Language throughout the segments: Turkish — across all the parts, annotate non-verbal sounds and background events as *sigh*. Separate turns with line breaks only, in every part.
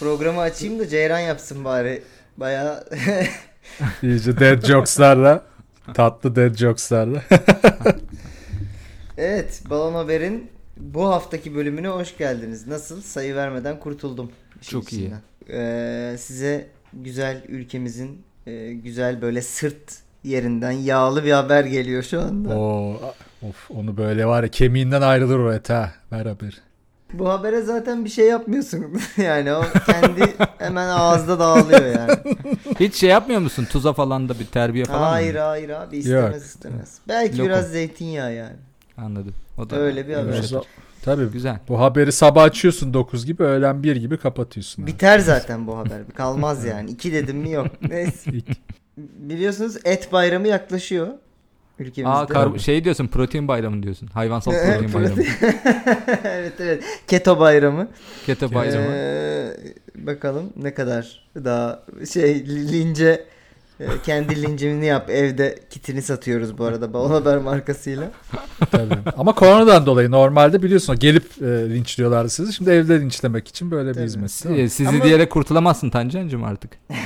Programı açayım da Ceyran yapsın bari. Baya *laughs*
İyice dead jokes'larla. Tatlı dead jokes'larla. *laughs*
Evet, Balon Haber'in bu haftaki bölümüne hoş geldiniz. Nasıl? Sayı vermeden kurtuldum.
Çok iyi.
Ee, size güzel ülkemizin e, güzel böyle sırt yerinden yağlı bir haber geliyor şu anda.
Oo, of onu böyle var ya kemiğinden ayrılır o et ha. Ver haber.
Bu habere zaten bir şey yapmıyorsun. *laughs* yani o kendi hemen ağızda dağılıyor yani.
Hiç şey yapmıyor musun? Tuza falan da bir terbiye falan
hayır
mı?
hayır abi istemez
Yok.
istemez. Belki
Lokum.
biraz zeytinyağı yani.
Anladım. O da
Öyle bir haber.
yumuşatır.
Tabii
Güzel.
bu haberi sabah açıyorsun 9 gibi öğlen 1 gibi kapatıyorsun. abi.
Biter zaten bu haber. Kalmaz yani. İki dedim mi yok. *laughs* Neyse. Biliyorsunuz et bayramı yaklaşıyor. Ülkemizde.
Aa kar- şey diyorsun protein bayramı diyorsun. Hayvansal protein bayramı. *laughs*
evet evet. Keto bayramı.
Keto bayramı.
Ee, bakalım ne kadar daha şey lince e, kendi lincimini yap evde kitini satıyoruz bu arada Balon Haber markasıyla. *laughs*
Tabii. Ama koronadan dolayı normalde biliyorsun gelip e, linçliyorlardı sizi. Şimdi evde linçlemek için böyle bir
Tabii.
hizmet. değil mi?
Ee, Sizi
Ama-
diyerek kurtulamazsın Tancancığım artık. *laughs*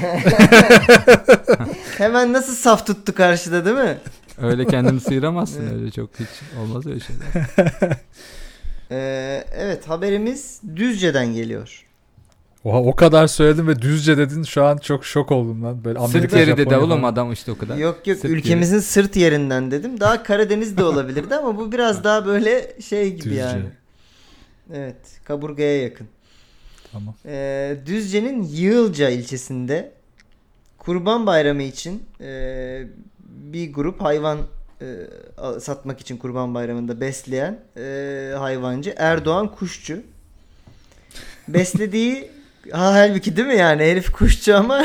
Hemen nasıl saf tuttu karşıda değil mi?
Öyle kendini sıyıramazsın öyle çok hiç olmaz öyle şeyler. *laughs*
Ee, evet haberimiz Düzce'den geliyor.
Oha o kadar söyledim ve düzce dedin şu an çok şok oldum lan. Böyle
Sırt
Amerika,
yeri dedi oğlum adam işte o kadar.
Yok yok
Sırt
ülkemizin sırt yerinden dedim. Daha Karadeniz de olabilirdi ama bu biraz *laughs* daha böyle şey gibi
Düzce.
yani. Evet kaburgaya yakın.
Tamam.
Ee, Düzce'nin Yığılca ilçesinde Kurban Bayramı için e, bir grup hayvan e, satmak için Kurban Bayramı'nda besleyen e, hayvancı Erdoğan Kuşçu. Beslediği *laughs* ha, halbuki değil mi yani herif kuşçu ama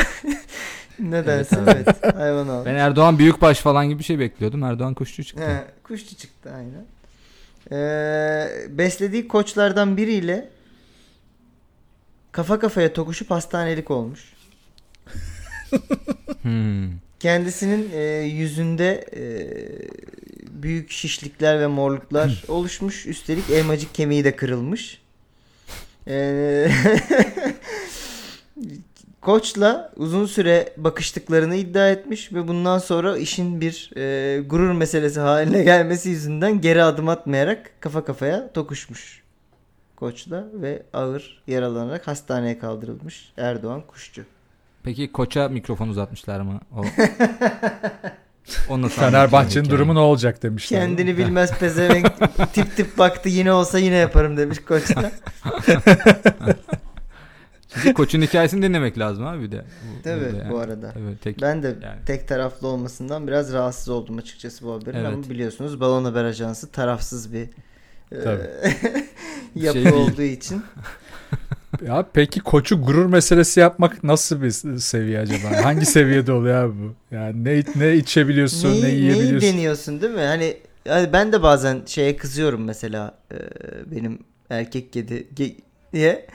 *laughs* ne dersin
Evet
evet, hayvan almış.
Ben Erdoğan büyükbaş falan gibi bir şey bekliyordum. Erdoğan kuşçu çıktı.
He, kuşçu çıktı aynen. Ee, beslediği koçlardan biriyle kafa kafaya tokuşup hastanelik olmuş.
Hmm.
Kendisinin e, yüzünde e, büyük şişlikler ve morluklar oluşmuş. Üstelik elmacık kemiği de kırılmış. Ee, *laughs* Koç'la uzun süre bakıştıklarını iddia etmiş ve bundan sonra işin bir e, gurur meselesi haline gelmesi yüzünden geri adım atmayarak kafa kafaya tokuşmuş. Koç'la ve ağır yaralanarak hastaneye kaldırılmış Erdoğan Kuşçu.
Peki koça mikrofon uzatmışlar mı? O, *laughs* o nasıl
Fenerbahçe'nin durumu ne olacak demişler.
Kendini bilmez pezevenk *laughs* tip tip baktı yine olsa yine yaparım demiş Koç da. *laughs*
Çünkü koçun hikayesini dinlemek lazım abi bir de. Bu,
Tabii
yani.
bu arada.
Evet, tek,
Ben de
yani.
tek taraflı olmasından biraz rahatsız oldum açıkçası bu haberin
Evet.
ama biliyorsunuz Balon Haber Ajansı tarafsız bir e, yapı
Şey
olduğu için.
Ya peki koçu gurur meselesi yapmak nasıl bir seviye acaba? Hangi seviyede oluyor abi bu? Yani ne ne içebiliyorsun,
neyi,
ne
neyi
yiyebiliyorsun?
deniyorsun değil mi? Hani, hani ben de bazen şeye kızıyorum mesela e, benim erkek kedi ge- diye.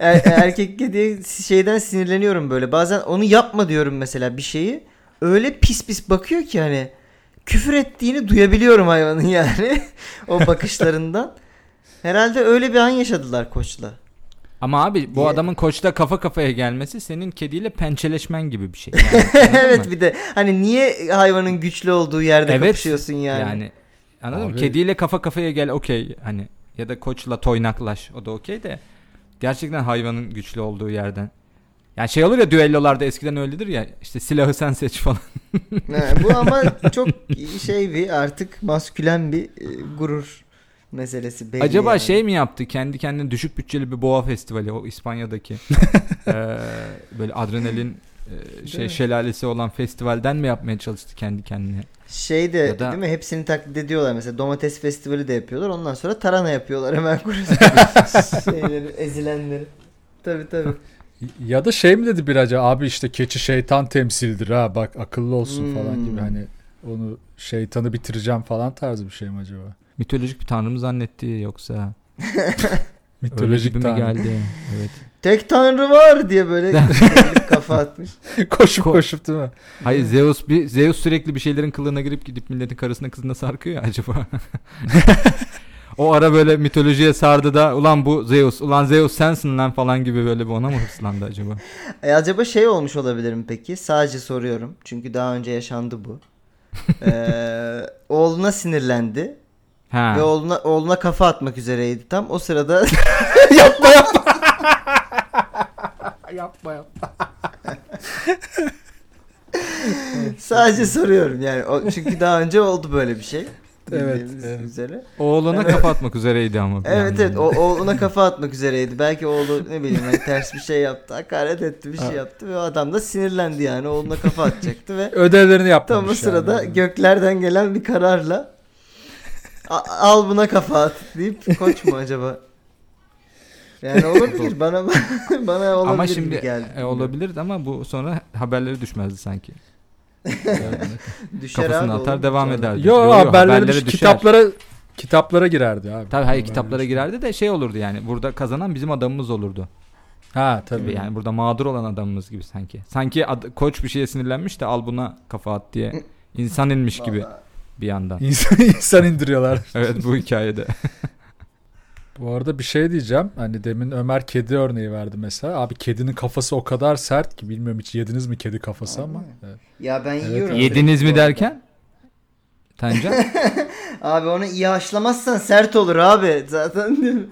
Er- erkek kediye şeyden sinirleniyorum böyle. Bazen onu yapma diyorum mesela bir şeyi. Öyle pis pis bakıyor ki hani küfür ettiğini duyabiliyorum hayvanın yani. *laughs* o bakışlarından. Herhalde öyle bir an yaşadılar koçla.
Ama abi bu
Diye.
adamın koçta kafa kafaya gelmesi senin kediyle pençeleşmen gibi bir şey. *laughs* Yani,
evet
mı?
bir de hani niye hayvanın güçlü olduğu yerde
Evet.
kapışıyorsun yani.
Yani anladın mı?
Abi-
Kediyle kafa kafaya gel okey hani ya da koçla toynaklaş o da okey de gerçekten hayvanın güçlü olduğu yerden. Yani şey olur ya düellolarda eskiden öyledir ya işte silahı sen seç falan. *laughs*
Ha, bu ama çok şey bir artık maskülen bir e, gurur meselesi belli
Acaba
yani.
şey mi yaptı kendi kendine düşük bütçeli bir boğa festivali o İspanya'daki *laughs* Eee, böyle adrenalin şey
mi?
şelalesi olan festivalden mi yapmaya çalıştı kendi kendine?
şey de
Ya da-
değil mi hepsini taklit ediyorlar mesela domates festivali de yapıyorlar ondan sonra tarhana yapıyorlar hemen *laughs* şeyleri ezilenleri. Tabi tabi.
Ya da şey mi dedi bir acaba abi işte keçi şeytan temsildir ha bak akıllı olsun falan
Hmm.
gibi hani onu şeytanı bitireceğim falan tarzı bir şey mi acaba?
Mitolojik bir tanrı mı zannetti yoksa *laughs* öyle
Mitolojik
gibi mi
tanrı.
geldi? Evet.
Tek tanrı var diye böyle *laughs* *laughs* kafa atmış.
koşup
Ko-
koşup değil mi?
Hayır Zeus bir Zeus sürekli bir şeylerin kılığına girip gidip milletin karısına kızına sarkıyor ya acaba. O ara böyle mitolojiye sardı da ulan bu Zeus, ulan Zeus sensin lan falan gibi böyle bir ona mı hırslandı acaba?
E, acaba şey olmuş olabilir mi peki? Sadece soruyorum. Çünkü daha önce yaşandı bu. Ee, oğluna sinirlendi
Ha.
ve oğluna oğluna kafa atmak üzereydi tam. O sırada *laughs*
yapma yapma. *laughs* yapma yapma. *laughs*
sadece soruyorum yani. O, çünkü daha önce oldu böyle bir şey.
Evet, evet.
üzere.
Oğluna kafa atmak üzereydi ama.
Evet evet o, oğluna kafa atmak üzereydi. Belki oğlu ne bileyim hani ters bir şey yaptı. Hakaret etti bir şey yaptı ve o adam da sinirlendi yani. Oğluna kafa atacaktı ve
Ödevlerini yapmamış.
tam o sırada
yani.
göklerden gelen bir kararla "A- al buna kafa at deyip koç mu acaba? Yani olabilir *laughs* bana *laughs* bana olabilir
Ama şimdi
geldi.
e, olabilirdi ama bu sonra haberleri düşmezdi sanki. *laughs*
Düşer
Kafasını
abi,
atar
olur.
devam
Sonra.
ederdi.
Yo,
Yo, yo,
haberleri
haberlere
düş-
düşer.
kitaplara kitaplara girerdi abi.
Tabii hayır
Haberleri
kitaplara girerdi de şey olurdu yani. Burada kazanan bizim adamımız olurdu.
Ha tabii.
Gibi yani burada mağdur olan adamımız gibi sanki. Sanki ad- koç bir şeye sinirlenmiş de al buna kafa at diye insan inmiş gibi
Vallahi.
Bir yandan. *laughs*
İnsan, insan indiriyorlar. *laughs*
evet bu hikayede. *laughs*
Bu arada bir şey diyeceğim. Hani demin Ömer kedi örneği verdi mesela. Abi kedinin kafası o kadar sert ki bilmiyorum hiç yediniz mi kedi kafası
Abi.
ama. Evet.
Ya ben
Evet.
yiyorum.
Yediniz mi derken? Tancan?
Abi onu iyi haşlamazsan sert olur abi. Zaten değil mi?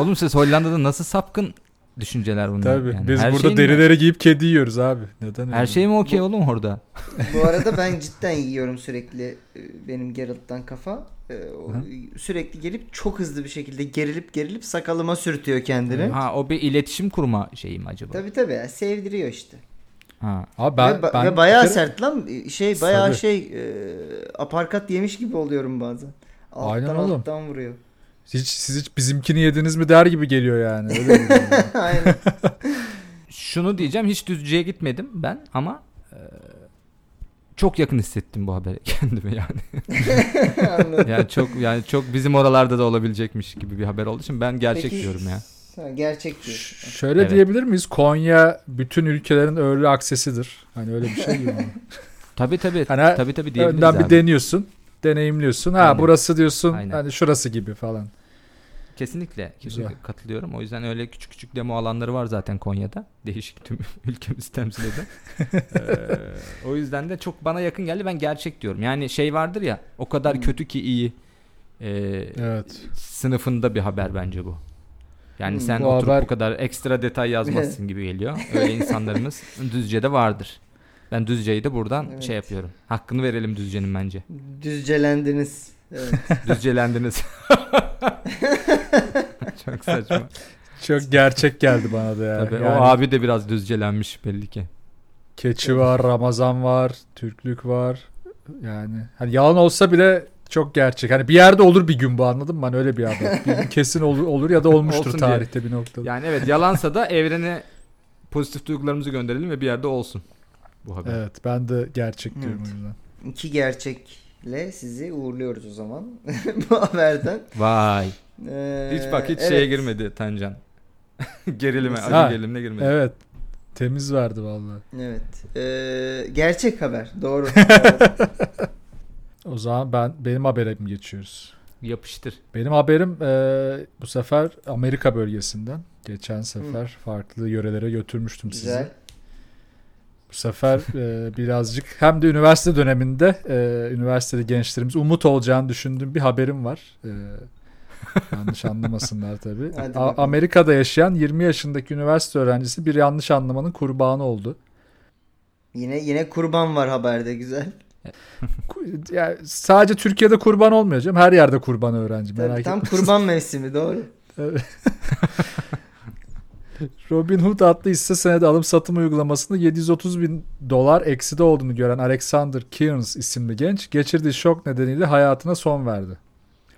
Oğlum siz Hollanda'da nasıl sapkın düşünceler bunlar?
Tabii.
Yani
Biz
her
burada
şeyin mi-
derileri giyip kedi yiyoruz abi. Neden öyle?
Her şey mi okey oğlum orada? *laughs*
Bu arada ben cidden yiyorum sürekli e, benim Geralt'tan kafa. E, sürekli gelip çok hızlı bir şekilde gerilip gerilip sakalıma sürtüyor kendini.
Ha o bir iletişim kurma şeyi mi acaba?
Tabi tabi sevdiriyor işte.
Ha.
Abi ben,
ve, ba-
ben
ve bayağı
kere-
sert lan şey bayağı
Tabii.
şey e, aparkat yemiş gibi oluyorum bazen. Alttan
Aynen oğlum.
alttan vuruyor.
Hiç, siz hiç bizimkini yediniz mi der gibi geliyor yani. Öyle. *laughs*
Aynen. *laughs*
Şunu diyeceğim hiç düzceye gitmedim ben ama e, çok yakın hissettim bu habere *laughs* kendimi yani.
Anladım.
yani çok yani çok bizim oralarda da olabilecekmiş gibi bir haber olduğu için ben gerçek
Peki-
diyorum ya.
Ha, gerçek
Ş-
diyorsun.
Şöyle
Evet.
diyebilir miyiz? Konya bütün ülkelerin early access'idir. Hani öyle bir şey gibi mi?
Tabii tabii.
Hani
tabii tabii diyebiliriz
Önden bir
abi.
deniyorsun. Deneyimliyorsun. Ha
Aynen.
burası diyorsun.
Aynen.
Hani şurası gibi falan.
Kesinlikle, kesinlikle
Güzel.
katılıyorum. O yüzden öyle küçük küçük demo alanları var zaten Konya'da. Değişik tüm *laughs* ülkemizi temsil eden. *laughs* Ee, o yüzden de çok bana yakın geldi. Ben gerçek diyorum. Yani şey vardır ya o kadar
Hmm.
kötü ki iyi e,
Evet.
sınıfında bir haber bence bu. Yani
Hmm.
sen
Bu
oturup
haber-
bu kadar ekstra detay yazmazsın *laughs* gibi geliyor. Öyle insanlarımız Düzce'de vardır. Ben Düzce'yi de buradan
Evet.
şey yapıyorum. Hakkını verelim Düzce'nin bence.
Düzcelendiniz. Evet. *laughs*
Düzcelendiniz. *laughs* Çok saçma.
Çok gerçek geldi bana da yani.
Tabii,
Yani
O abi de biraz düzcelenmiş belli ki.
Keçi var, Ramazan var, Türklük var. Yani hani yalan olsa bile çok gerçek. Hani bir yerde olur bir gün bu anladın mı? Hani öyle bir haber. Kesin olur, olur ya da *laughs* olmuştur
Olsun diye.
tarihte bir noktada.
Yani evet yalansa da evrene pozitif duygularımızı gönderelim ve bir yerde olsun bu haber.
Evet ben de gerçek diyorum
Evet.
o yüzden.
İki gerçekle sizi uğurluyoruz o zaman *laughs* bu haberden.
Vay.
Ee,
Hiç bak hiç
evet.
şeye girmedi Tancan. *laughs* Gerilime, acı gerilimine girmedi.
Evet. Temiz verdi vallahi.
Evet. Ee, gerçek haber. Doğru. *laughs*
O zaman ben benim haberim geçiyoruz.
Yapıştır.
Benim haberim e, bu sefer Amerika bölgesinden. Geçen sefer farklı yörelere götürmüştüm sizi. Bu sefer e, birazcık hem de üniversite döneminde e, üniversitede gençlerimiz umut olacağını düşündüğüm bir haberim var. E, yanlış anlamasınlar tabii. A-. Amerika'da yaşayan 20 yaşındaki üniversite öğrencisi bir yanlış anlamanın kurbanı oldu.
Yine yine kurban var haberde güzel.
Yani sadece Türkiye'de kurban olmuyor canım. Her yerde kurban öğrenci.
Tabii,
Merak
tam
etme.
kurban *laughs* mevsimi doğru.
Robinhood adlı hisse senedi alım satım uygulamasında 730 bin dolar ekside olduğunu gören Alexander Kearns isimli genç geçirdiği şok nedeniyle hayatına son verdi.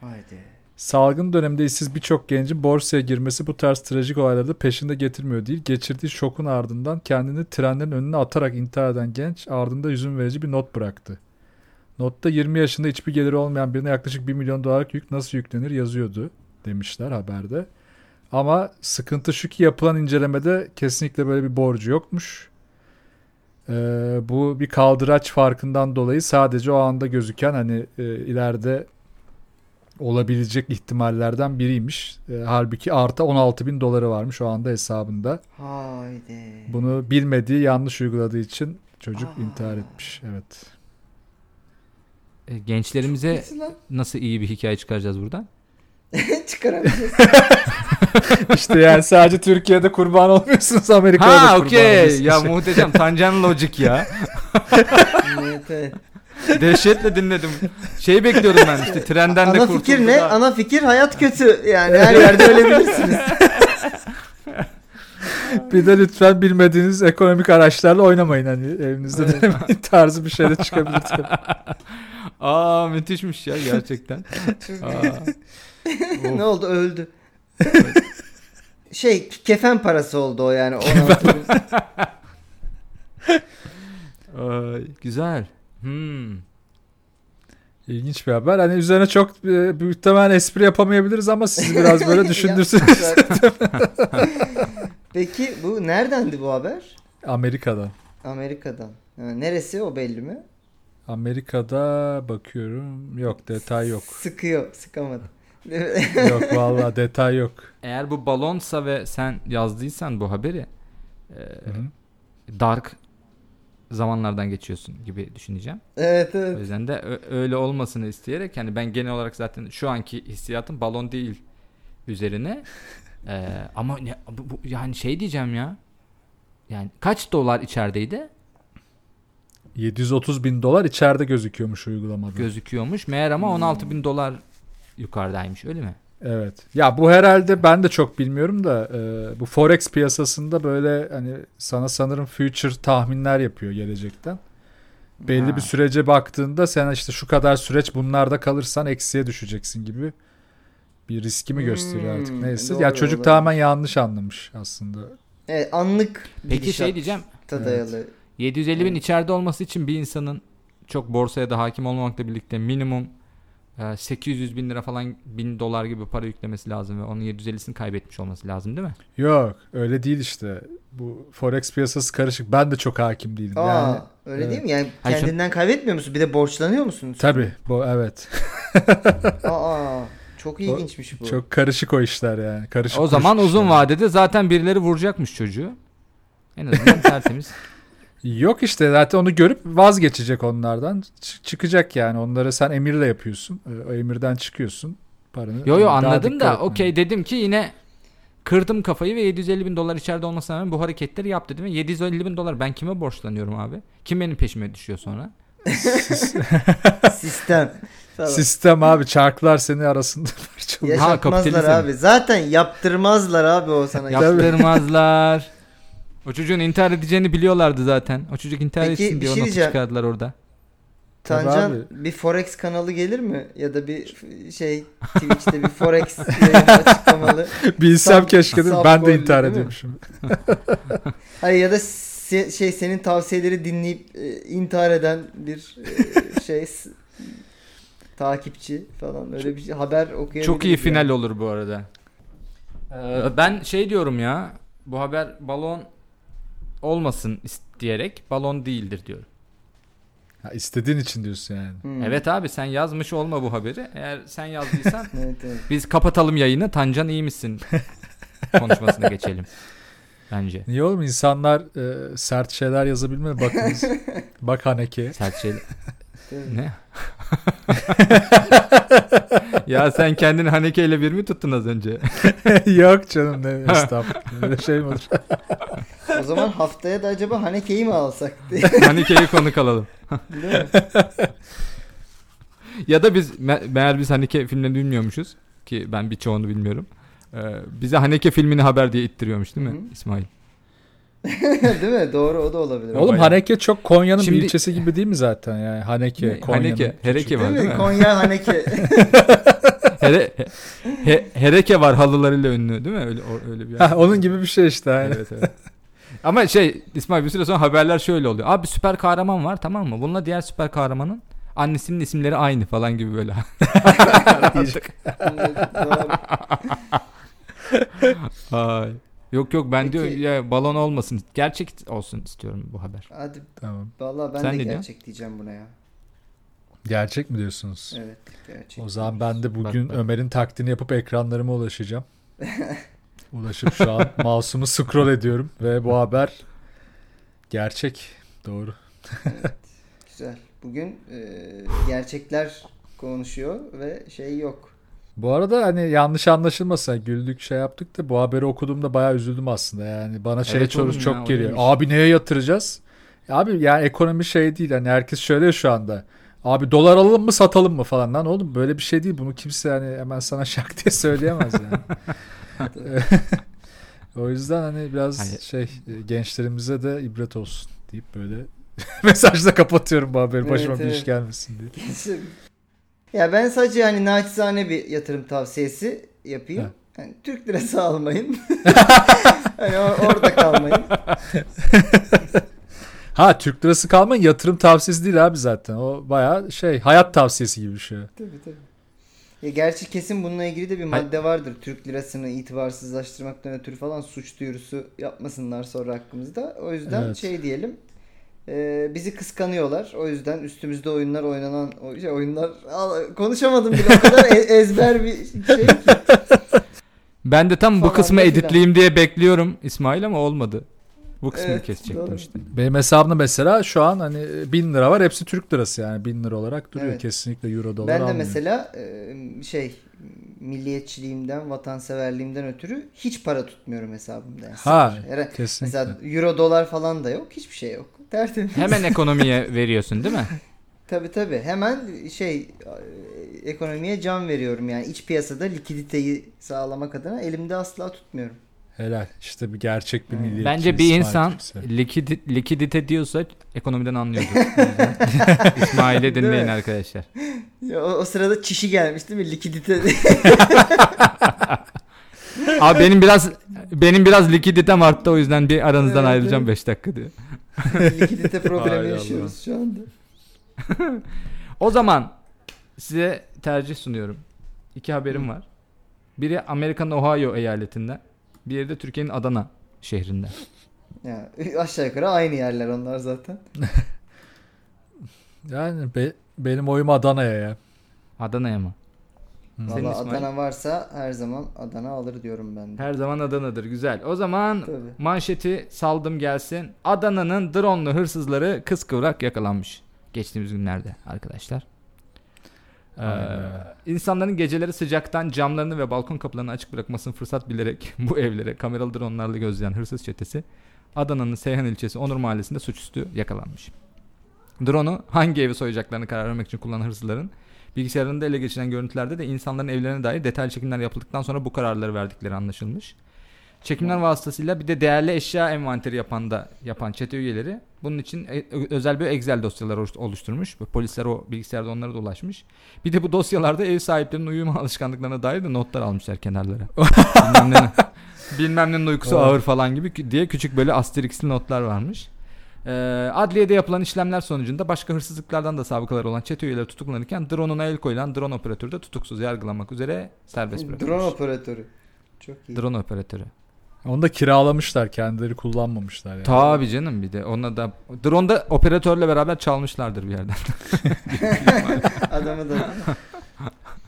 Haydi.
Salgın döneminde işsiz birçok gencin borsaya girmesi bu tarz trajik olayları da peşinde getirmiyor değil. Geçirdiği şokun ardından kendini trenlerin önüne atarak intihar eden genç ardında hüzün verici bir not bıraktı. Notta 20 yaşında hiçbir geliri olmayan birine yaklaşık 1 milyon dolarlık yük nasıl yüklenir yazıyordu demişler haberde. Ama sıkıntı şu ki yapılan incelemede kesinlikle böyle bir borcu yokmuş. Ee, bu bir kaldıraç farkından dolayı sadece o anda gözüken hani e, ileride olabilecek ihtimallerden biriymiş. E, halbuki artı 16 bin doları varmış o anda hesabında.
Haydi.
Bunu bilmediği yanlış uyguladığı için çocuk
Aa.
intihar etmiş. Evet.
E, gençlerimize
Nasıl
iyi bir hikaye çıkaracağız buradan? *laughs*
Çıkaramayacağız. *laughs*
İşte yani sadece Türkiye'de kurban olmuyorsunuz Amerika'da da
Ha
kurban
okey.
oluyorsunuz.
Ya muhteşem. Tancan Logic ya.
evet, evet.
Dehşetle dinledim. Şey bekliyordum ben işte trenden de
Ana
kurtuldu
fikir ne?
da.
Ana fikir hayat kötü. Yani her yerde ölebilirsiniz. *laughs*
Bir de lütfen bilmediğiniz ekonomik araçlarla oynamayın hani evinizde denemeyin tarzı bir şey de çıkabilir. tabii.
Aa müthişmiş ya gerçekten. Aa. *laughs*
ne oldu? Öldü. *laughs* şey kefen parası oldu o yani. 16 bin. *laughs*
Ay, güzel. Hmm.
İlginç bir haber. Hani üzerine çok e, muhtemelen espri yapamayabiliriz ama sizi biraz böyle düşündürsünüz.
Peki bu neredendi bu haber?
Amerika'da.
Amerika'dan. Ha, neresi o belli mi?
Amerika'da bakıyorum. Yok detay yok.
Sıkıyor. Sıkamadı.
Yok vallahi detay yok.
Eğer bu balonsa ve sen yazdıysan bu haberi e, dark zamanlardan geçiyorsun gibi düşüneceğim.
evet
O
evet.
yüzden de ö- öyle olmasını isteyerek yani ben genel olarak zaten şu anki hissiyatım balon değil üzerine. Ee, *laughs* ama ne, bu, bu- yani şey diyeceğim ya. Yani kaç dolar içerideydi?
730 bin dolar içeride gözüküyormuş uygulamada.
Gözüküyormuş. Meğer ama 16 bin dolar yukarıdaymış öyle mi?
Evet. Ya bu herhalde ben de çok bilmiyorum da e, bu forex piyasasında böyle hani sana sanırım future tahminler yapıyor gelecekten. Belli
Ha.
bir sürece baktığında sen işte şu kadar süreç bunlarda kalırsan eksiye düşeceksin gibi bir riski mi gösteriyor artık
Hmm,
neyse.
doğru,
ya çocuk
doğru.
tamamen yanlış anlamış aslında.
Evet anlık
Peki şey diyeceğim.
dayalı.
750 bin
Evet.
içeride olması için bir insanın çok borsaya da hakim olmamakla birlikte minimum 800 bin lira falan bin dolar gibi para yüklemesi lazım ve onun 750'sini kaybetmiş olması lazım değil mi?
Yok öyle değil işte. Bu forex piyasası karışık. Ben de çok hakim değilim.
Aa,
yani
öyle
evet.
değil mi? Yani
Hayır, şu-
kendinden kaybetmiyor musun? Bir de borçlanıyor musun?
tabii bu evet.
Aa, çok ilginçmiş bu.
Çok karışık o işler yani. Karışık
O zaman uzun
işler.
vadede zaten birileri vuracakmış çocuğu. En azından *laughs* tertemiz.
Yok işte zaten onu görüp vazgeçecek onlardan. Ç- çıkacak yani. Onları sen emirle yapıyorsun. O emirden çıkıyorsun. Paranı.
Yo yo
Daha
anladım da okey dedim ki yine kırdım kafayı ve 750 bin dolar içeride olmasına rağmen bu hareketleri yap dedim. Ve 750 bin dolar ben kime borçlanıyorum abi? Kim benim peşime düşüyor sonra? *laughs*
Sistem. Falan. *laughs*
Sistem abi çarklar seni arasında *laughs* parçalıyor.
Yaşatmazlar abi. Zaten yaptırmazlar abi o sana.
Yaptırmazlar. O çocuğun intihar edeceğini biliyorlardı zaten. O çocuk intihar
Peki,
etsin diye
şey
onu çıkardılar orada.
Tancan bir forex kanalı gelir mi? Ya da bir şey Twitch'te bir forex açıklamalı.
Bilsem keşke değil Ben de intihar ediyormuşum. *laughs*
Hayır ya da se- şey senin tavsiyeleri dinleyip e, intihar eden bir e, şey s- takipçi falan öyle bir şey haber okuyabiliriz.
Çok iyi
yani.
final olur bu arada. Ee, ben şey diyorum ya. Bu haber balon olmasın isteyerek balon değildir diyorum.
Ha, istediğin için diyorsun yani.
Hmm.
Evet abi sen yazmış olma bu haberi. Eğer sen yazdıysan *laughs*
Evet, evet.
biz kapatalım yayını. Tancan iyi misin? *laughs* konuşmasına geçelim. Bence.
Niye oğlum insanlar e, sert şeyler yazabilmeli bakınız. *laughs* Bak Haneke.
Sert şey.
Tabii.
ne? *laughs* ya sen kendini Haneke ile bir mi tuttun az önce? *laughs*
Yok canım ne estağfurullah. Öyle şey mi olur?
O zaman haftaya da acaba Haneke'yi mi alsak diye. *laughs*
Haneke'yi konuk alalım.
Değil mi?
Ya da biz me- meğer biz Haneke filmlerini bilmiyormuşuz ki ben birçoğunu bilmiyorum. Ee, bize Haneke filmini haber diye ittiriyormuş değil mi
Hı hı.
İsmail? *laughs*
Değil mi? Doğru o da olabilir.
Oğlum
bayağı.
Haneke çok Konya'nın
Şimdi-
bir ilçesi gibi değil mi zaten yani Haneke,
Ne?
Konya'nın.
Haneke, Hereke var
Değil
değil
mi? Konya Haneke. *laughs* *laughs*
Here, he- hereke var halılarıyla ünlü değil mi? Öyle öyle bir.
Ha, onun gibi bir şey işte. Yani.
Evet, evet. Ama şey İsmail bir süre sonra haberler şöyle oluyor. Abi süper kahraman var tamam mı? Bununla diğer süper kahramanın annesinin isimleri aynı falan gibi böyle. Ay. Yok yok ben
Peki-
diyor ya balon olmasın. Gerçek olsun istiyorum bu haber.
Hadi
Tamam.
vallahi ben
Sen
de
ne diyorsun?
gerçek diyeceğim buna ya.
Gerçek mi diyorsunuz?
Evet. Gerçek.
O zaman ben de bugün
Bak, bak.
Ömer'in taktiğini yapıp ekranlarıma ulaşacağım. *laughs* Ulaşıp şu an mouse'umu scroll ediyorum ve bu haber gerçek. Doğru. *laughs*
Güzel. Bugün e, gerçekler konuşuyor ve şey yok.
Bu arada hani yanlış anlaşılmasın güldük şey yaptık da bu haberi okuduğumda bayağı üzüldüm aslında yani bana şey
Evet
sorusu
ya,
çok
o
geliyor. Abi neye yatıracağız? Abi yani ekonomi şey değil hani herkes söylüyor şu anda. Abi dolar alalım mı satalım mı falan lan oğlum böyle bir şey değil bunu kimse hani hemen sana *laughs* şak diye söyleyemez yani. *laughs* o yüzden hani biraz
Hani-
şey e, gençlerimize de ibret olsun deyip böyle *laughs* mesajla kapatıyorum bu haberi başıma
Evet,
bir iş
evet.
gelmesin diye.
Ya ben sadece hani naçizane bir yatırım tavsiyesi yapayım.
Ha.
Yani Türk lirası almayın. *laughs* hani or- orada kalmayın. *laughs*
Ha Türk lirası kalmayın yatırım tavsiyesi değil abi zaten. O bayağı şey hayat tavsiyesi gibi bir şey.
Tabii tabii. Ya gerçi kesin bununla ilgili de bir madde vardır. Türk lirasını itibarsızlaştırmaktan ötürü falan suç duyurusu yapmasınlar sonra hakkımızda. O yüzden
Evet.
şey diyelim. E, bizi kıskanıyorlar. O yüzden üstümüzde oyunlar oynanan şey, oyunlar konuşamadım bile o kadar e- *laughs* ezber bir şey ki.
Ben de tam bu
Falan
kısmı
da filan.
editleyeyim diye bekliyorum İsmail ama olmadı. Bu kısmını
Evet,
kesecektim
doğru.
işte.
Benim hesabımda mesela şu an hani bin lira var. Hepsi Türk lirası yani. Bin lira olarak duruyor.
Evet.
Kesinlikle euro dolar
Ben de
almıyor.
mesela e, şey milliyetçiliğimden, vatanseverliğimden ötürü hiç para tutmuyorum hesabımda. Yani
Ha
sıfır. Her-
kesinlikle.
Mesela euro dolar falan da yok. Hiçbir şey yok. Tertemiz.
Hemen *laughs* ekonomiye veriyorsun değil mi?
Tabii tabii. Hemen şey ekonomiye can veriyorum yani iç piyasada likiditeyi sağlamak adına elimde asla tutmuyorum.
Helal. İşte bir gerçek bir
Evet.
milliyetçi.
Bence bir insan
Türkse.
likidi, likidite diyorsa ekonomiden anlıyordur. *laughs* İsmail'i dinleyin arkadaşlar.
Ya, o, o sırada çişi gelmiş değil mi? Likidite *laughs*
Abi benim biraz benim biraz likiditem arttı o yüzden bir aranızdan
Evet,
ayrılacağım
evet.
5 dakika diyor. *laughs*
likidite problemi yaşıyoruz şu anda.
O zaman size tercih sunuyorum. İki haberim var. Biri Amerika'nın Ohio eyaletinden. Diğeri de Türkiye'nin Adana şehrinden.
Ya, *laughs* aşağı yukarı aynı yerler onlar zaten. *laughs*
Yani be- benim oyum Adana'ya ya.
Adana'ya mı? Senin
Valla
İsmail?
Adana varsa her zaman Adana alır diyorum ben de.
Her zaman Adana'dır güzel. O zaman
Tabii.
manşeti saldım gelsin. Adana'nın drone'lu hırsızları kıskıvrak yakalanmış. Geçtiğimiz günlerde arkadaşlar. Ee,
Aynen.
insanların geceleri sıcaktan camlarını ve balkon kapılarını açık bırakmasını fırsat bilerek *laughs* bu evlere kameralı dronelarla gözleyen hırsız çetesi Adana'nın Seyhan ilçesi Onur Mahallesi'nde suçüstü yakalanmış. Drone'u hangi evi soyacaklarını karar vermek için kullanan hırsızların bilgisayarında ele geçiren görüntülerde de insanların evlerine dair detaylı çekimler yapıldıktan sonra bu kararları verdikleri anlaşılmış. Çekimler vasıtasıyla bir de değerli eşya envanteri yapan da yapan çete üyeleri bunun için e- özel bir Excel dosyalar oluş- oluşturmuş. Ve Polisler o bilgisayarda onlara da ulaşmış. Bir de bu dosyalarda ev sahiplerinin uyuma alışkanlıklarına dair de notlar almışlar kenarlara. *laughs* bilmem ne, bilmem nenin uykusu ağır falan gibi diye küçük böyle asterixli notlar varmış. Ee, adliyede yapılan işlemler sonucunda başka hırsızlıklardan da sabıkalar olan çete üyeleri tutuklanırken drone'una el koyulan drone operatörü de tutuksuz yargılanmak üzere serbest bırakılmış.
Drone operatörü. Çok iyi.
Drone operatörü.
Onu da kiralamışlar. Kendileri kullanmamışlar yani.
Tabii canım bir de ona da drone da operatörle beraber çalmışlardır bir yerden. *laughs*
Adamı da.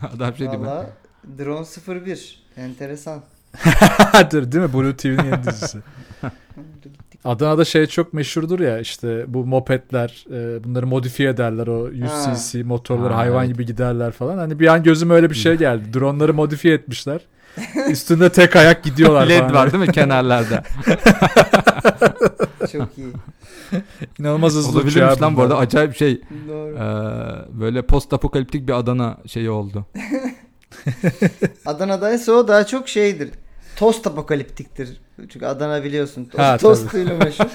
*laughs*
Adam şey mi?
Valla Drone 01. Enteresan. *laughs*
Dur değil mi? Blue TV'nin yeni dizisi. Adana'da şey çok meşhurdur ya işte bu mopedler e, bunları modifiye ederler o 100
Ha.
cc motorları
Ha,
hayvan
evet.
gibi giderler falan. Hani bir an gözüme öyle bir şey geldi. Dronları modifiye etmişler. *laughs* Üstünde tek ayak gidiyorlar
LED
falan.
var değil mi *laughs* kenarlarda? *laughs*
Çok iyi.
İnanılmaz hızlı
Olabilirmiş
abi
lan bu arada acayip şey.
Doğru.
Ee, böyle post apokaliptik bir Adana şeyi oldu.
Adana'daysa o daha çok şeydir. Tost apokaliptiktir. Çünkü Adana biliyorsun. Tost,
Ha,
tostuyla meşhur.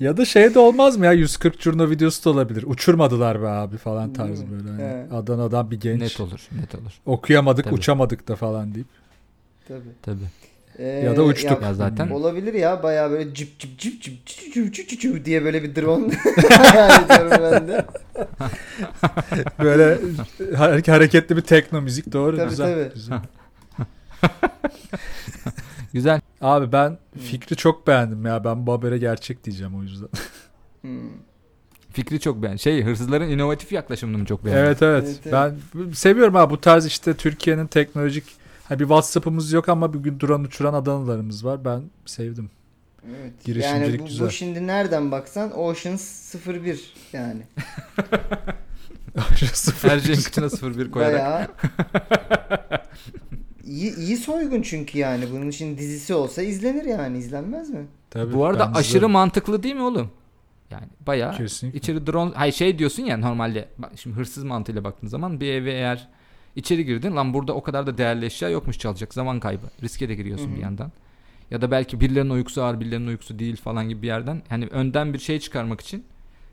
Ya da şey de olmaz mı ya 140 curno videosu da olabilir. Uçurmadılar be abi falan tarzı
Hmm,
böyle. Hani
evet.
Adana'dan bir genç
Net olur, net olur.
okuyamadık
Tabii.
uçamadık da falan deyip.
Tabii.
Tabii.
Ee,
Ya da uçtuk.
Ya zaten
Olabilir ya bayağı böyle cip cip cip cip cip cip cip cip cip diye böyle bir drone.
Böyle hare- hareketli bir tekno müzik doğru
Tabii,
güzel.
tabii.
güzel.
Güzel.
Abi ben fikri çok beğendim ya. Ben bu habere gerçek diyeceğim o yüzden. *laughs*
Hmm.
Fikri çok beğen. Şey hırsızların inovatif yaklaşımını mı çok beğendim?
Evet, evet
Evet,
Ben seviyorum abi bu tarz işte Türkiye'nin teknolojik hani bir WhatsApp'ımız yok ama bir gün drone uçuran Adanalılarımız var. Ben sevdim.
Evet.
Girişimcilik
yani bu,
güzel.
bu şimdi nereden baksan Oceans 01 yani. *laughs*
Her şeyin kıçına 01 koyarak.
Bayağı *laughs* iyi, iyi soygun çünkü yani. Bunun için dizisi olsa izlenir yani. izlenmez mi?
Tabii,
Bu arada aşırı
izlerim.
mantıklı değil mi oğlum? Yani bayağı
Kesinlikle.
içeri drone hay şey diyorsun ya normalde bak şimdi hırsız mantığıyla baktığın zaman bir eve eğer içeri girdin lan burada o kadar da değerli eşya yokmuş çalacak zaman kaybı. Riske de giriyorsun
Hı hı.
bir yandan. Ya da belki birilerinin uykusu ağır birilerinin uykusu değil falan gibi bir yerden hani önden bir şey çıkarmak için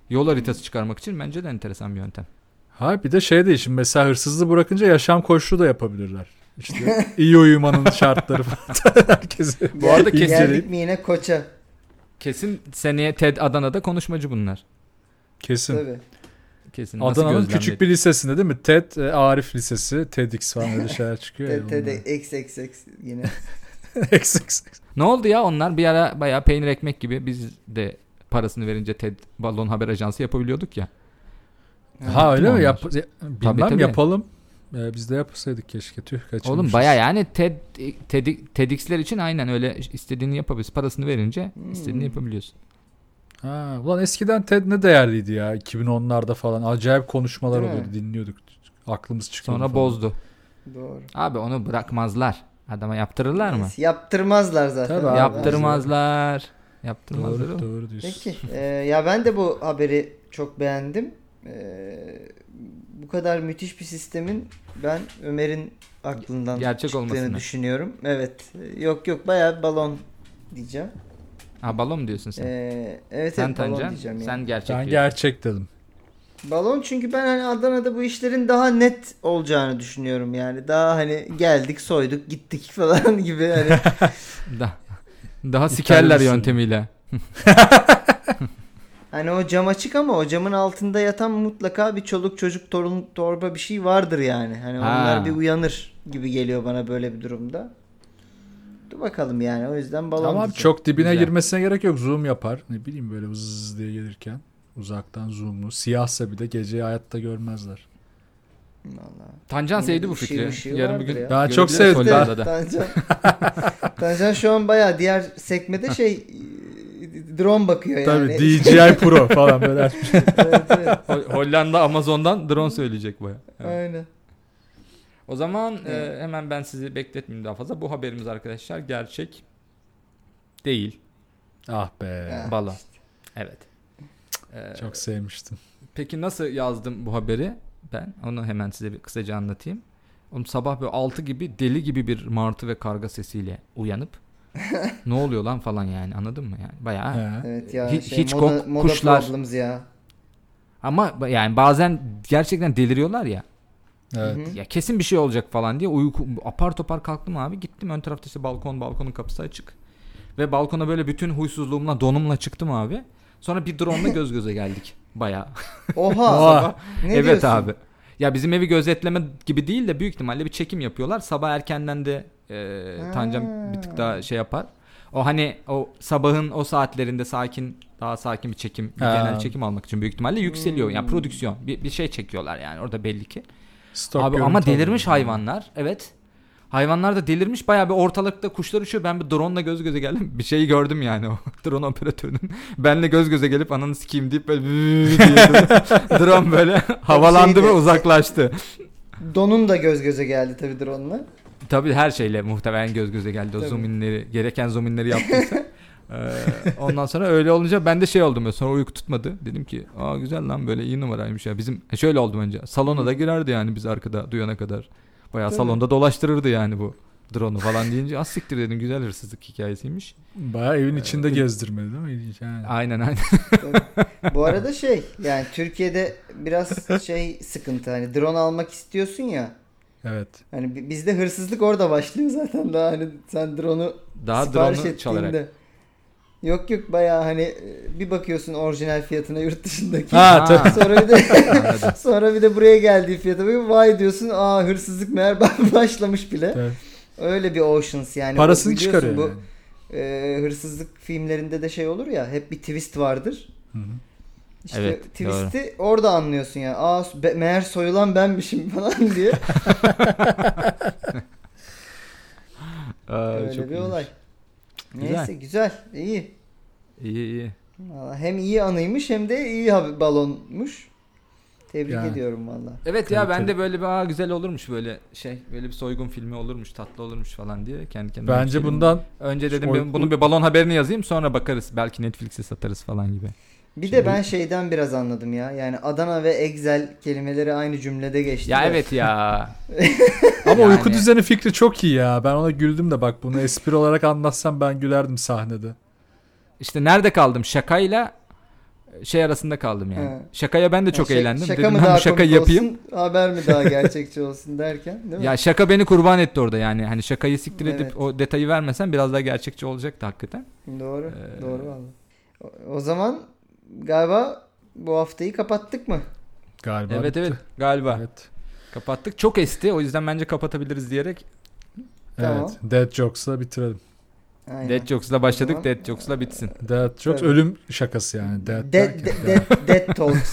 yol haritası çıkarmak için bence de enteresan bir yöntem.
Ha bir de şey de şimdi mesela hırsızlığı bırakınca yaşam koşulu da yapabilirler. İşte iyi uyumanın şartları falan. *laughs* Herkese.
Bu arada kesin-
Geldik mi yine koça?
Kesin seneye TED Adana'da konuşmacı bunlar.
Kesin.
Tabii.
Kesin.
Adana'nın küçük bir lisesinde değil mi? TED, e, Arif Lisesi, TEDx falan öyle şeyler *laughs* çıkıyor.
TT'de XXX yine. *laughs*
XXX.
Ne oldu ya onlar bir ara bayağı peynir ekmek gibi biz de parasını verince TED balon haber ajansı yapabiliyorduk ya.
Ha öyle mi?
onlar.
Yap, ya- bilmem
tabii.
yapalım. Ee, biz de yapsaydık keşke. Tüh kaçırmışız.
Oğlum baya yani TED, TED TEDx'ler için aynen öyle istediğini yapabiliyorsun. Parasını verince
Hmm.
istediğini yapabiliyorsun.
Ha, ulan eskiden TED ne değerliydi ya 2010'larda falan. Acayip konuşmalar
Değil mi?
oluyordu dinliyorduk. Aklımız çıkıyordu
Sonra
falan.
bozdu.
Doğru.
Abi onu bırakmazlar. Adama yaptırırlar mı?
Yaptırmazlar zaten.
Tabii abi.
Yaptırmazlar. Yaptırmazlar.
Doğru, doğru diyorsun.
Peki. Ee, ya ben de bu haberi çok beğendim. Ee, bu kadar müthiş bir sistemin ben Ömer'in aklından
Gerçek
çıktığını
olmasını.
düşünüyorum. Evet. Yok yok bayağı balon diyeceğim.
Ha balon mu diyorsun sen?
Ee, evet
sen
evet balon
Tancan,
diyeceğim.
sen
yani.
gerçek
Ben
diyorsun.
gerçek dedim.
Balon çünkü ben hani Adana'da bu işlerin daha net olacağını düşünüyorum yani. Daha hani geldik soyduk gittik *laughs* falan gibi hani. *laughs*
Da, daha sikerler yöntemiyle. *laughs*
Hani o cam açık ama o camın altında yatan mutlaka bir çoluk çocuk torun torba bir şey vardır yani. Hani
Ha.
onlar bir uyanır gibi geliyor bana böyle bir durumda. Dur bakalım yani o yüzden balon
Ama abi
diyeceğim.
çok dibine
Güzel.
girmesine gerek yok. Zoom yapar. Ne bileyim böyle vız diye gelirken. Uzaktan zoomlu. Siyahsa bir de geceyi hayatta görmezler.
Vallahi.
Tancan sevdi bu
ışığı
fikri.
mışığı
Yarın bir gün
ya.
Ben çok sevdim. *laughs*
Tancan, Tancan şu an bayağı diğer sekmede şey drone bakıyor yani.
Tabii DJI *laughs* Pro falan böyle.
evet, evet.
Hol- Hollanda Amazon'dan drone söyleyecek baya.
Aynen.
O zaman e,
Evet.
hemen ben sizi bekletmeyeyim daha fazla. Bu haberimiz arkadaşlar gerçek değil.
ah be.
Ya.
Bala. Evet. E,
Çok sevmiştim.
Peki nasıl yazdım bu haberi? Ben onu hemen size bir kısaca anlatayım. Oğlum sabah böyle 6 gibi deli gibi bir martı ve karga sesiyle uyanıp ne oluyor lan falan yani anladın mı yani bayağı.
Evet ya
Hi-
şey,
Hitchcock,
moda, moda
kuşlar.
ya.
Ama yani bazen gerçekten deliriyorlar ya.
Evet.
Ya kesin bir şey olacak falan diye uyku apar topar kalktım abi gittim ön tarafta işte balkon balkonun kapısı açık. Ve balkona böyle bütün huysuzluğumla donumla çıktım abi. Sonra bir drone'la göz göze geldik bayağı. *laughs*
Oha. *laughs*
Oha.
ne
evet
diyorsun?
abi. Ya bizim evi gözetleme gibi değil de büyük ihtimalle bir çekim yapıyorlar. Sabah erkenden de e, Tancan bir tık daha şey yapar. O hani o sabahın o saatlerinde sakin daha sakin bir çekim bir genel çekim almak için büyük ihtimalle yükseliyor. Yani
Hmm.
prodüksiyon bir, bir şey çekiyorlar yani orada belli ki.
Stok
Abi ama delirmiş
alıyor.
hayvanlar. Evet. Hayvanlar da delirmiş. Bayağı bir ortalıkta kuşlar uçuyor. Ben bir drone'la göz göze geldim. Bir şeyi gördüm yani o *laughs* drone operatörünün. Benle göz göze gelip ananı sikeyim deyip böyle *laughs* diye drone böyle havalandı ve uzaklaştı.
Donun da göz göze geldi tabii drone'la.
Tabii her şeyle muhtemelen göz göze geldi. O
Tabii.
zoom inleri, gereken zoom inleri yaptıysa. *laughs* Ee, ondan sonra öyle olunca ben de şey oldum böyle sonra uyku tutmadı. Dedim ki aa güzel lan böyle iyi numaraymış ya. Bizim e, şöyle oldum önce. Salona da girerdi yani biz arkada duyana kadar. Bayağı
Tabii.
salonda dolaştırırdı yani bu drone'u falan deyince az siktir dedim güzel hırsızlık hikayesiymiş.
Bayağı evin içinde
Ee,
gezdirmedi değil mi? İlginç yani.
Aynen aynen.
Bu arada *laughs* şey yani Türkiye'de biraz şey sıkıntı hani drone almak istiyorsun ya.
Evet.
Hani bi- bizde hırsızlık orada başlıyor zaten daha hani sen drone'u
Daha
sipariş
drone'u çalarak.
ettiğinde. Yok yok bayağı hani e, bir bakıyorsun orijinal fiyatına yurt dışındaki.
Ha, tabii.
Sonra bir de *laughs* *laughs* sonra bir de buraya geldiği fiyata bir vay diyorsun. Aa hırsızlık meğer *laughs* başlamış bile.
Evet.
Öyle bir Oceans yani.
Parasını
Bu
çıkarıyor.
Bu
yani.
e, hırsızlık filmlerinde de şey olur ya hep bir twist vardır.
Hı hı.
İşte
Evet,
twist'i orada anlıyorsun yani. Aa be- meğer soyulan benmişim *laughs* falan diye. *laughs*
Aa,
Öyle
çok
bir
iyiymiş.
olay.
Güzel.
Neyse güzel. iyi.
İyi iyi.
Vallahi hem iyi anıymış hem de iyi balonmuş. Tebrik
Yani.
ediyorum valla.
Evet ya ben de böyle bir aa güzel olurmuş böyle şey böyle bir soygun filmi olurmuş tatlı olurmuş falan diye kendi kendime
Bence
düşündüm.
bundan
önce dedim
Oy-
ben bunun bir balon haberini yazayım sonra bakarız belki Netflix'e satarız falan gibi.
Bir
Şimdi-
de ben şeyden biraz anladım ya. Yani Adana ve Excel kelimeleri aynı cümlede geçti.
Ya
de.
evet ya. *laughs*
ama
Yani-
uyku düzeni fikri çok iyi ya. Ben ona güldüm de bak bunu espri olarak anlatsam ben gülerdim sahnede.
İşte nerede kaldım? Şakayla şey arasında kaldım yani.
He.
Şakaya ben de çok
Yani şak-
eğlendim.
Şaka
Dedim
mı daha
şaka yapayım.
olsun, haber mi daha gerçekçi olsun derken değil mi?
Ya şaka beni kurban etti orada yani. Hani şakayı siktir edip
Evet.
o detayı vermesen biraz daha gerçekçi olacaktı hakikaten.
Doğru.
Ee,
Doğru valla. O, o zaman galiba bu haftayı kapattık mı?
Galiba.
evet
bitti.
evet galiba.
Evet.
Kapattık. Çok esti. O yüzden bence kapatabiliriz diyerek
Tamam.
Evet. Dead Jokes'la bitirelim.
Aynen.
Dead Jokes'la başladık.
Tamam.
Dead Jokes'la bitsin.
Dead Jokes
Tabii.
ölüm şakası yani. Dead,
Dead,
derken-
dead, dead Talks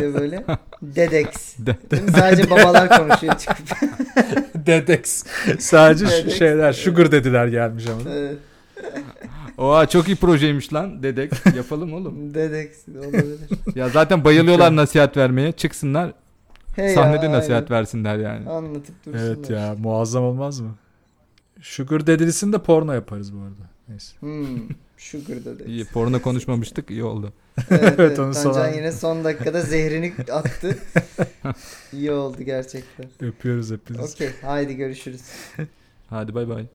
diye böyle. *laughs* Dedex.
De-
mi? Sadece babalar konuşuyor çıkıp. *laughs*
Dedex. Sadece
Dedex.
şeyler sugar dediler gelmiş ama.
Evet,
Oha çok iyi projeymiş lan. Dedek. *laughs* Yapalım oğlum.
Dedex olabilir.
Ya zaten bayılıyorlar nasihat vermeye. Çıksınlar.
Hey
sahnede
ya,
nasihat
aynen.
versinler yani.
Anlatıp dursunlar.
Evet ya muazzam olmaz mı? Sugar dedilisini de porno yaparız bu arada. Neyse.
Hmm, *laughs* sugar Dedex.
İyi porno konuşmamıştık. iyi oldu.
Evet,
Evet,
evet.
onu
Tancan
an-
yine son dakikada zehrini attı. *laughs* İyi oldu gerçekten.
Öpüyoruz hepinizi.
Okey haydi görüşürüz.
Hadi bay bay.